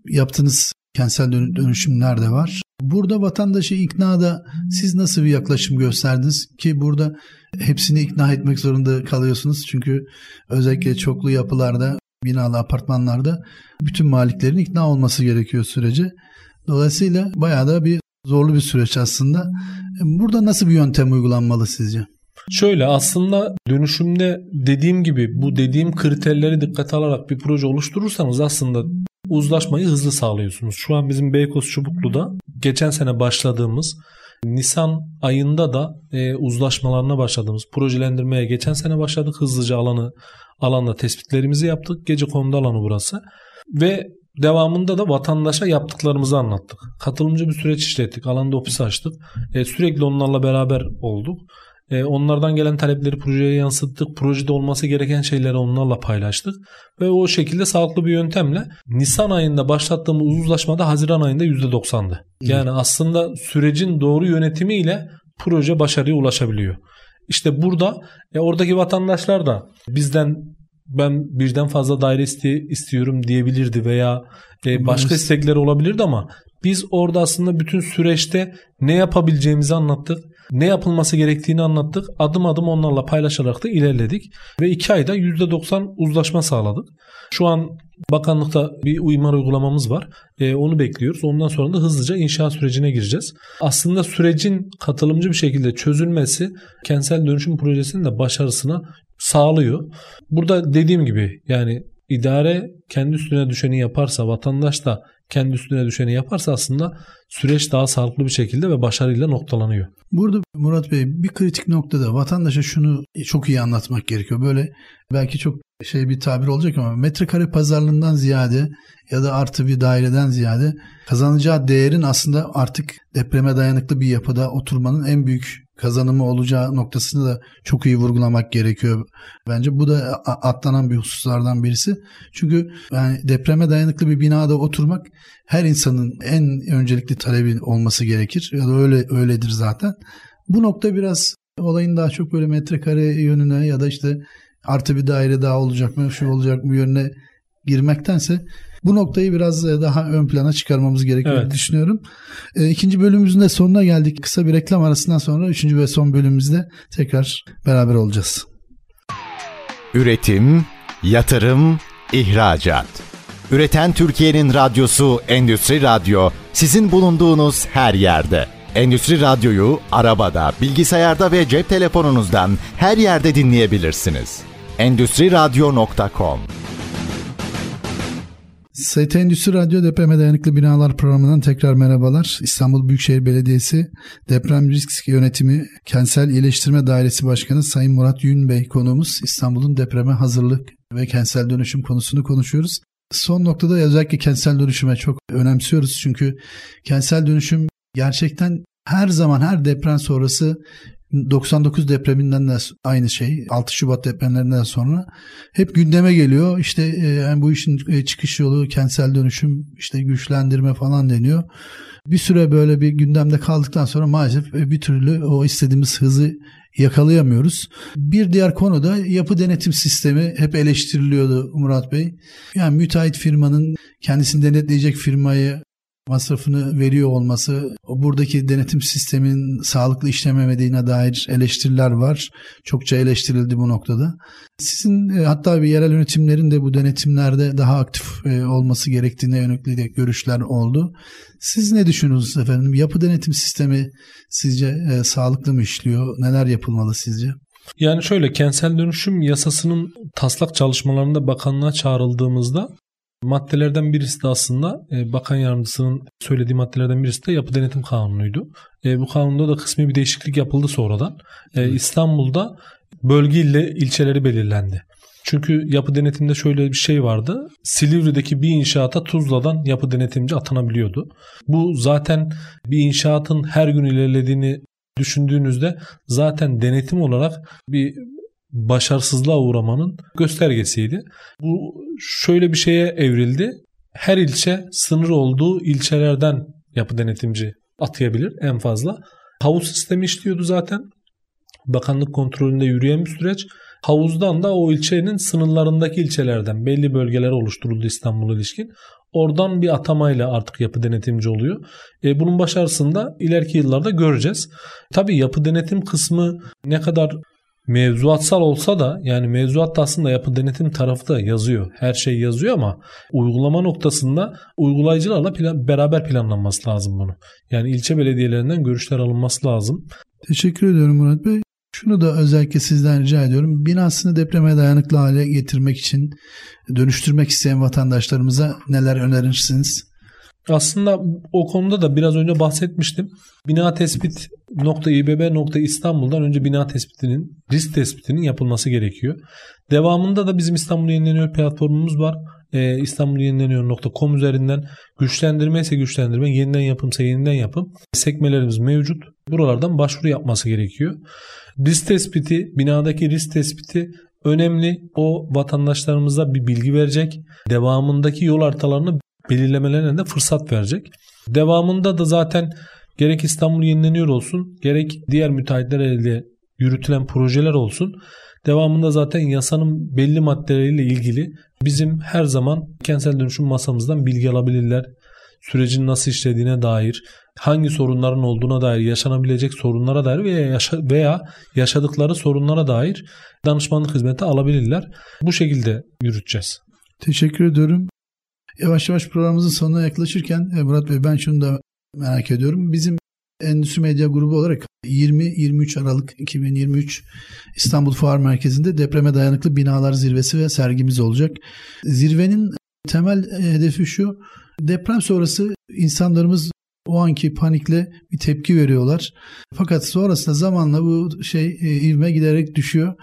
yaptığınız kentsel dönüşümler de var. Burada vatandaşı iknada siz nasıl bir yaklaşım gösterdiniz ki burada hepsini ikna etmek zorunda kalıyorsunuz. Çünkü özellikle çoklu yapılarda, binalı apartmanlarda bütün maliklerin ikna olması gerekiyor sürece. Dolayısıyla bayağı da bir zorlu bir süreç aslında. Burada nasıl bir yöntem uygulanmalı sizce? Şöyle aslında dönüşümde dediğim gibi bu dediğim kriterleri dikkate alarak bir proje oluşturursanız aslında uzlaşmayı hızlı sağlıyorsunuz. Şu an bizim Beykoz Çubuklu'da geçen sene başladığımız Nisan ayında da e, uzlaşmalarına başladığımız projelendirmeye geçen sene başladık. Hızlıca alanı alanda tespitlerimizi yaptık. Gece konuda alanı burası. Ve devamında da vatandaşa yaptıklarımızı anlattık. Katılımcı bir süreç işlettik. Alanda ofis açtık. E, sürekli onlarla beraber olduk. E, onlardan gelen talepleri projeye yansıttık. Projede olması gereken şeyleri onlarla paylaştık. Ve o şekilde sağlıklı bir yöntemle Nisan ayında başlattığımız uzlaşmada Haziran ayında %90'dı. Yani Hı. aslında sürecin doğru yönetimiyle proje başarıya ulaşabiliyor. İşte burada e, oradaki vatandaşlar da bizden ben birden fazla daire iste, istiyorum diyebilirdi veya e, başka istekleri olabilirdi ama biz orada aslında bütün süreçte ne yapabileceğimizi anlattık ne yapılması gerektiğini anlattık. Adım adım onlarla paylaşarak da ilerledik. Ve 2 ayda %90 uzlaşma sağladık. Şu an bakanlıkta bir uyumlar uygulamamız var. E, onu bekliyoruz. Ondan sonra da hızlıca inşaat sürecine gireceğiz. Aslında sürecin katılımcı bir şekilde çözülmesi kentsel dönüşüm projesinin de başarısına sağlıyor. Burada dediğim gibi yani idare kendi üstüne düşeni yaparsa, vatandaş da kendi üstüne düşeni yaparsa aslında süreç daha sağlıklı bir şekilde ve başarıyla noktalanıyor. Burada Murat Bey bir kritik noktada vatandaşa şunu çok iyi anlatmak gerekiyor. Böyle belki çok şey bir tabir olacak ama metrekare pazarlığından ziyade ya da artı bir daireden ziyade kazanacağı değerin aslında artık depreme dayanıklı bir yapıda oturmanın en büyük kazanımı olacağı noktasını da çok iyi vurgulamak gerekiyor. Bence bu da atlanan bir hususlardan birisi. Çünkü yani depreme dayanıklı bir binada oturmak her insanın en öncelikli talebi olması gerekir ya da öyle öyledir zaten. Bu nokta biraz olayın daha çok böyle metrekare yönüne ya da işte artı bir daire daha olacak mı, şu olacak mı yönüne girmektense bu noktayı biraz e, daha ön plana çıkarmamız gerekiyor evet. düşünüyorum. E, ikinci bölümümüzün de sonuna geldik. Kısa bir reklam arasından sonra üçüncü ve son bölümümüzde tekrar beraber olacağız. Üretim, yatırım, ihracat. Üreten Türkiye'nin radyosu Endüstri Radyo sizin bulunduğunuz her yerde. Endüstri Radyo'yu arabada, bilgisayarda ve cep telefonunuzdan her yerde dinleyebilirsiniz. Endüstri Radyo.com ST Endüstri Radyo Depreme Dayanıklı Binalar programından tekrar merhabalar. İstanbul Büyükşehir Belediyesi Deprem Risk Yönetimi Kentsel İyileştirme Dairesi Başkanı Sayın Murat Yün Bey konuğumuz. İstanbul'un depreme hazırlık ve kentsel dönüşüm konusunu konuşuyoruz. Son noktada özellikle kentsel dönüşüme çok önemsiyoruz. Çünkü kentsel dönüşüm gerçekten her zaman her deprem sonrası 99 depreminden de aynı şey 6 Şubat depremlerinden sonra hep gündeme geliyor. İşte e, yani bu işin e, çıkış yolu kentsel dönüşüm işte güçlendirme falan deniyor. Bir süre böyle bir gündemde kaldıktan sonra maalesef e, bir türlü o istediğimiz hızı yakalayamıyoruz. Bir diğer konu da yapı denetim sistemi hep eleştiriliyordu Murat Bey. Yani müteahhit firmanın kendisini denetleyecek firmayı masrafını veriyor olması, buradaki denetim sistemin sağlıklı işlememediğine dair eleştiriler var. Çokça eleştirildi bu noktada. Sizin e, hatta bir yerel yönetimlerin de bu denetimlerde daha aktif e, olması gerektiğine yönelik de görüşler oldu. Siz ne düşünüyorsunuz efendim? Yapı denetim sistemi sizce e, sağlıklı mı işliyor? Neler yapılmalı sizce? Yani şöyle kentsel dönüşüm yasasının taslak çalışmalarında bakanlığa çağrıldığımızda Maddelerden birisi de aslında e, bakan yardımcısının söylediği maddelerden birisi de yapı denetim kanunuydu. E, bu kanunda da kısmi bir değişiklik yapıldı sonradan. E, İstanbul'da bölge ile ilçeleri belirlendi. Çünkü yapı denetimde şöyle bir şey vardı. Silivri'deki bir inşaata Tuzla'dan yapı denetimci atanabiliyordu. Bu zaten bir inşaatın her gün ilerlediğini düşündüğünüzde zaten denetim olarak bir başarısızlığa uğramanın göstergesiydi. Bu şöyle bir şeye evrildi. Her ilçe sınır olduğu ilçelerden yapı denetimci atayabilir en fazla. Havuz sistemi işliyordu zaten. Bakanlık kontrolünde yürüyen bir süreç. Havuzdan da o ilçenin sınırlarındaki ilçelerden belli bölgeler oluşturuldu İstanbul'a ilişkin. Oradan bir atamayla artık yapı denetimci oluyor. E, bunun başarısını da ileriki yıllarda göreceğiz. Tabii yapı denetim kısmı ne kadar mevzuatsal olsa da yani mevzuatta aslında yapı denetim tarafı da yazıyor. Her şey yazıyor ama uygulama noktasında uygulayıcılarla plan, beraber planlanması lazım bunu. Yani ilçe belediyelerinden görüşler alınması lazım. Teşekkür ediyorum Murat Bey. Şunu da özellikle sizden rica ediyorum. Binasını depreme dayanıklı hale getirmek için dönüştürmek isteyen vatandaşlarımıza neler önerirsiniz? Aslında o konuda da biraz önce bahsetmiştim. Bina tespit nokta İstanbul'dan önce bina tespitinin, risk tespitinin yapılması gerekiyor. Devamında da bizim İstanbul Yenileniyor platformumuz var. Ee, İstanbul Yenileniyor.com üzerinden güçlendirme ise güçlendirme, yeniden yapımsa yeniden yapım sekmelerimiz mevcut. Buralardan başvuru yapması gerekiyor. Risk tespiti, binadaki risk tespiti önemli. O vatandaşlarımıza bir bilgi verecek. Devamındaki yol haritalarını belirlemelerine de fırsat verecek. Devamında da zaten gerek İstanbul yenileniyor olsun gerek diğer müteahhitler elde yürütülen projeler olsun devamında zaten yasanın belli maddeleriyle ilgili bizim her zaman kentsel dönüşüm masamızdan bilgi alabilirler. Sürecin nasıl işlediğine dair, hangi sorunların olduğuna dair, yaşanabilecek sorunlara dair veya, yaşa veya yaşadıkları sorunlara dair danışmanlık hizmeti alabilirler. Bu şekilde yürüteceğiz. Teşekkür ediyorum. Yavaş yavaş programımızın sonuna yaklaşırken e, Murat Bey ben şunu da merak ediyorum. Bizim Endüstri Medya Grubu olarak 20-23 Aralık 2023 İstanbul Fuar Merkezi'nde depreme dayanıklı binalar zirvesi ve sergimiz olacak. Zirvenin temel hedefi şu. Deprem sonrası insanlarımız o anki panikle bir tepki veriyorlar. Fakat sonrasında zamanla bu şey e, ivme giderek düşüyor.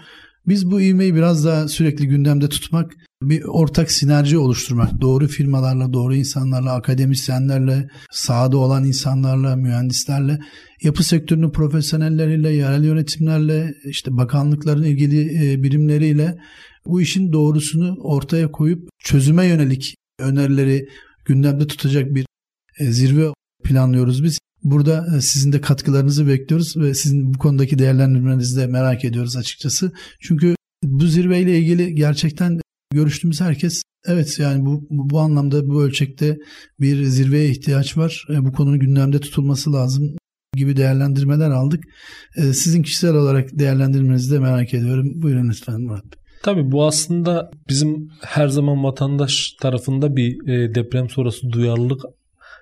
Biz bu ivmeyi biraz daha sürekli gündemde tutmak, bir ortak sinerji oluşturmak, doğru firmalarla, doğru insanlarla, akademisyenlerle, sahada olan insanlarla, mühendislerle, yapı sektörünün profesyonelleriyle, yerel yönetimlerle, işte bakanlıkların ilgili e, birimleriyle bu işin doğrusunu ortaya koyup çözüme yönelik önerileri gündemde tutacak bir e, zirve planlıyoruz biz. Burada e, sizin de katkılarınızı bekliyoruz ve sizin bu konudaki değerlendirmenizi de merak ediyoruz açıkçası. Çünkü bu zirveyle ilgili gerçekten görüştüğümüz herkes evet yani bu bu anlamda bu ölçekte bir zirveye ihtiyaç var. E, bu konunun gündemde tutulması lazım gibi değerlendirmeler aldık. E, sizin kişisel olarak değerlendirmenizi de merak ediyorum. Buyurun lütfen Murat Bey. Tabii bu aslında bizim her zaman vatandaş tarafında bir deprem sonrası duyarlılık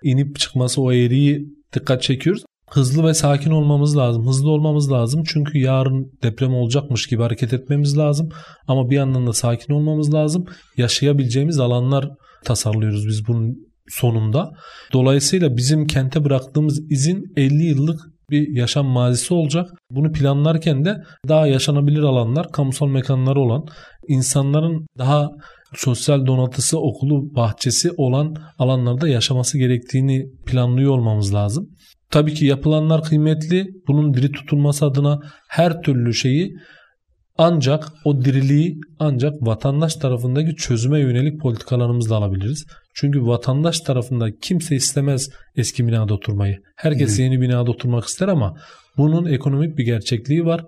inip çıkması o eğriyi dikkat çekiyoruz. hızlı ve sakin olmamız lazım. Hızlı olmamız lazım çünkü yarın deprem olacakmış gibi hareket etmemiz lazım. Ama bir yandan da sakin olmamız lazım. Yaşayabileceğimiz alanlar tasarlıyoruz biz bunun sonunda. Dolayısıyla bizim kente bıraktığımız izin 50 yıllık bir yaşam mazisi olacak. Bunu planlarken de daha yaşanabilir alanlar, kamusal mekanları olan, insanların daha sosyal donatısı, okulu, bahçesi olan alanlarda yaşaması gerektiğini planlıyor olmamız lazım. Tabii ki yapılanlar kıymetli. Bunun diri tutulması adına her türlü şeyi ancak o diriliği ancak vatandaş tarafındaki çözüme yönelik politikalarımızla alabiliriz. Çünkü vatandaş tarafında kimse istemez eski binada oturmayı. Herkes yeni binada oturmak ister ama bunun ekonomik bir gerçekliği var.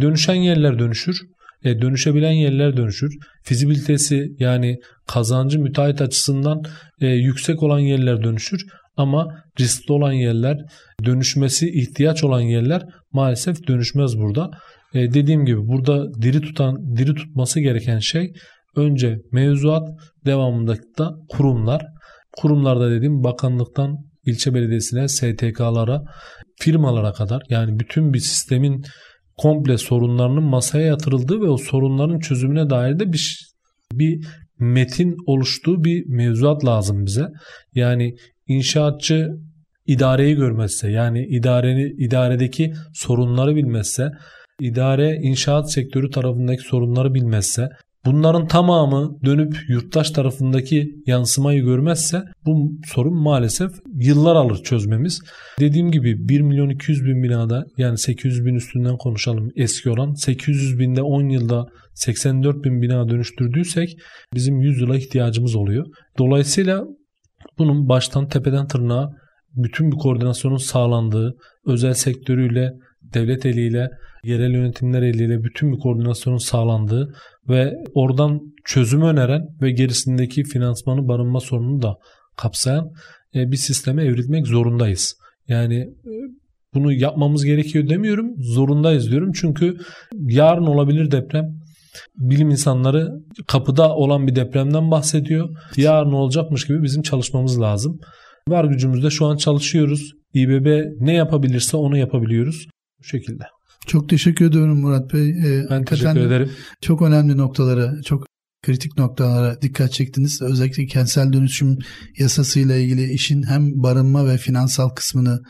Dönüşen yerler dönüşür. E, dönüşebilen yerler dönüşür. Fizibilitesi yani kazancı müteahhit açısından e, yüksek olan yerler dönüşür. Ama riskli olan yerler, dönüşmesi ihtiyaç olan yerler maalesef dönüşmez burada. E, dediğim gibi burada diri tutan, diri tutması gereken şey önce mevzuat, devamında da kurumlar. Kurumlarda dediğim bakanlıktan ilçe belediyesine, STK'lara, firmalara kadar yani bütün bir sistemin komple sorunlarının masaya yatırıldığı ve o sorunların çözümüne dair de bir bir metin oluştuğu bir mevzuat lazım bize. Yani inşaatçı idareyi görmezse yani idareni idaredeki sorunları bilmezse, idare inşaat sektörü tarafındaki sorunları bilmezse, bunların tamamı dönüp yurttaş tarafındaki yansımayı görmezse bu sorun maalesef yıllar alır çözmemiz. Dediğim gibi 1 milyon 200 bin binada yani 800 bin üstünden konuşalım eski olan 800 binde 10 yılda 84 bin bina dönüştürdüysek bizim 100 yıla ihtiyacımız oluyor. Dolayısıyla bunun baştan tepeden tırnağa bütün bir koordinasyonun sağlandığı, özel sektörüyle, devlet eliyle, yerel yönetimler eliyle bütün bir koordinasyonun sağlandığı ve oradan çözüm öneren ve gerisindeki finansmanı barınma sorununu da kapsayan e, bir sisteme evrilmek zorundayız. Yani e, bunu yapmamız gerekiyor demiyorum, zorundayız diyorum. Çünkü yarın olabilir deprem. Bilim insanları kapıda olan bir depremden bahsediyor. Yarın olacakmış gibi bizim çalışmamız lazım. Var gücümüzde şu an çalışıyoruz. İBB ne yapabilirse onu yapabiliyoruz. Bu şekilde. Çok teşekkür ediyorum Murat Bey. Ee, ben teşekkür ederim. Çok önemli noktalara, çok kritik noktalara dikkat çektiniz. Özellikle kentsel dönüşüm yasasıyla ilgili işin hem barınma ve finansal kısmını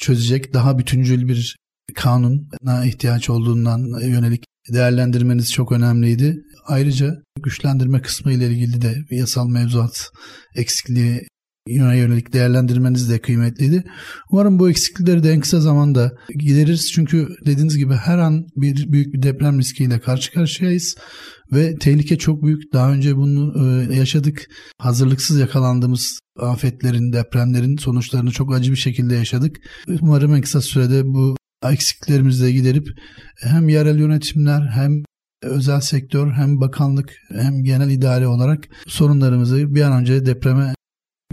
çözecek daha bütüncül bir kanuna ihtiyaç olduğundan yönelik değerlendirmeniz çok önemliydi. Ayrıca güçlendirme kısmı ile ilgili de yasal mevzuat eksikliği yönelik değerlendirmeniz de kıymetliydi. Umarım bu eksiklikleri de en kısa zamanda gideririz. Çünkü dediğiniz gibi her an bir büyük bir deprem riskiyle karşı karşıyayız ve tehlike çok büyük. Daha önce bunu e, yaşadık. Hazırlıksız yakalandığımız afetlerin, depremlerin sonuçlarını çok acı bir şekilde yaşadık. Umarım en kısa sürede bu eksikliklerimizi de giderip hem yerel yönetimler hem özel sektör hem bakanlık hem genel idare olarak sorunlarımızı bir an önce depreme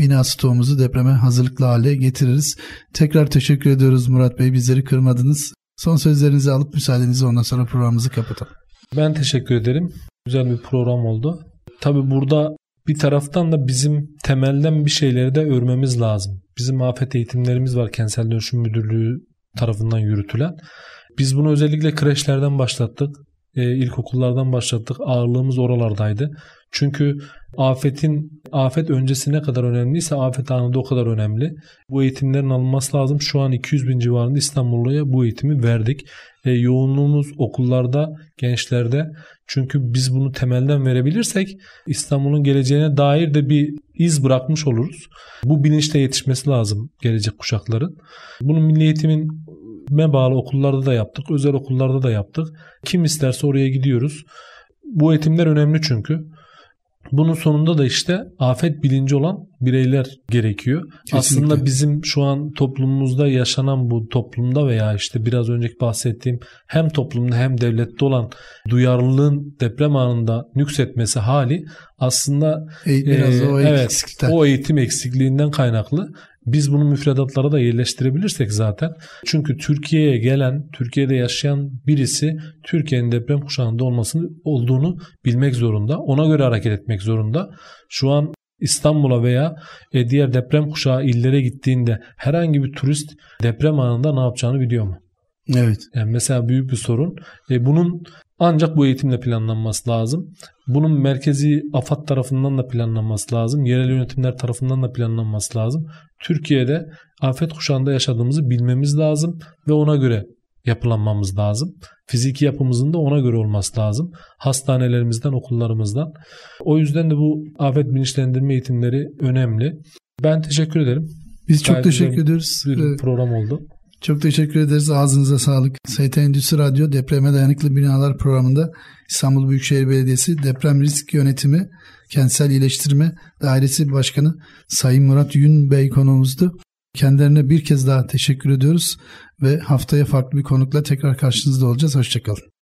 bina stoğumuzu depreme hazırlıklı hale getiririz. Tekrar teşekkür ediyoruz Murat Bey. Bizleri kırmadınız. Son sözlerinizi alıp müsaadenizi ondan sonra programımızı kapatalım. Ben teşekkür ederim. Güzel bir program oldu. Tabi burada bir taraftan da bizim temelden bir şeyleri de örmemiz lazım. Bizim afet eğitimlerimiz var Kentsel Dönüşüm Müdürlüğü tarafından yürütülen. Biz bunu özellikle kreşlerden başlattık. E, ilkokullardan başlattık. Ağırlığımız oralardaydı. Çünkü afetin afet öncesi ne kadar önemliyse afet anında o kadar önemli. Bu eğitimlerin alınması lazım. Şu an 200 bin civarında İstanbulluya bu eğitimi verdik. E, yoğunluğumuz okullarda, gençlerde. Çünkü biz bunu temelden verebilirsek İstanbul'un geleceğine dair de bir iz bırakmış oluruz. Bu bilinçle yetişmesi lazım gelecek kuşakların. Bunu milli eğitimin me bağlı okullarda da yaptık, özel okullarda da yaptık. Kim isterse oraya gidiyoruz. Bu eğitimler önemli çünkü. Bunun sonunda da işte afet bilinci olan bireyler gerekiyor. Kesinlikle. Aslında bizim şu an toplumumuzda yaşanan bu toplumda veya işte biraz önceki bahsettiğim hem toplumda hem devlette olan duyarlılığın deprem anında nüksetmesi hali aslında e, biraz e, o, evet, o eğitim eksikliğinden kaynaklı. Biz bunu müfredatlara da yerleştirebilirsek zaten. Çünkü Türkiye'ye gelen, Türkiye'de yaşayan birisi Türkiye'nin deprem kuşağında olmasını olduğunu bilmek zorunda. Ona göre hareket etmek zorunda. Şu an İstanbul'a veya e, diğer deprem kuşağı illere gittiğinde herhangi bir turist deprem anında ne yapacağını biliyor mu? Evet. Yani mesela büyük bir sorun. E, bunun ancak bu eğitimle planlanması lazım. Bunun merkezi AFAD tarafından da planlanması lazım. Yerel yönetimler tarafından da planlanması lazım. Türkiye'de afet kuşağında yaşadığımızı bilmemiz lazım ve ona göre yapılanmamız lazım. Fiziki yapımızın da ona göre olması lazım. Hastanelerimizden, okullarımızdan. O yüzden de bu afet bilinçlendirme eğitimleri önemli. Ben teşekkür ederim. Biz çok Gayet teşekkür güzel ederiz. Bir Ee, program oldu. Çok teşekkür ederiz. Ağzınıza sağlık. ST Endüstri Radyo Depreme Dayanıklı Binalar programında İstanbul Büyükşehir Belediyesi Deprem Risk Yönetimi Kentsel İyileştirme Dairesi Başkanı Sayın Murat Yün Bey konuğumuzdu. Kendilerine bir kez daha teşekkür ediyoruz ve haftaya farklı bir konukla tekrar karşınızda olacağız. Hoşçakalın.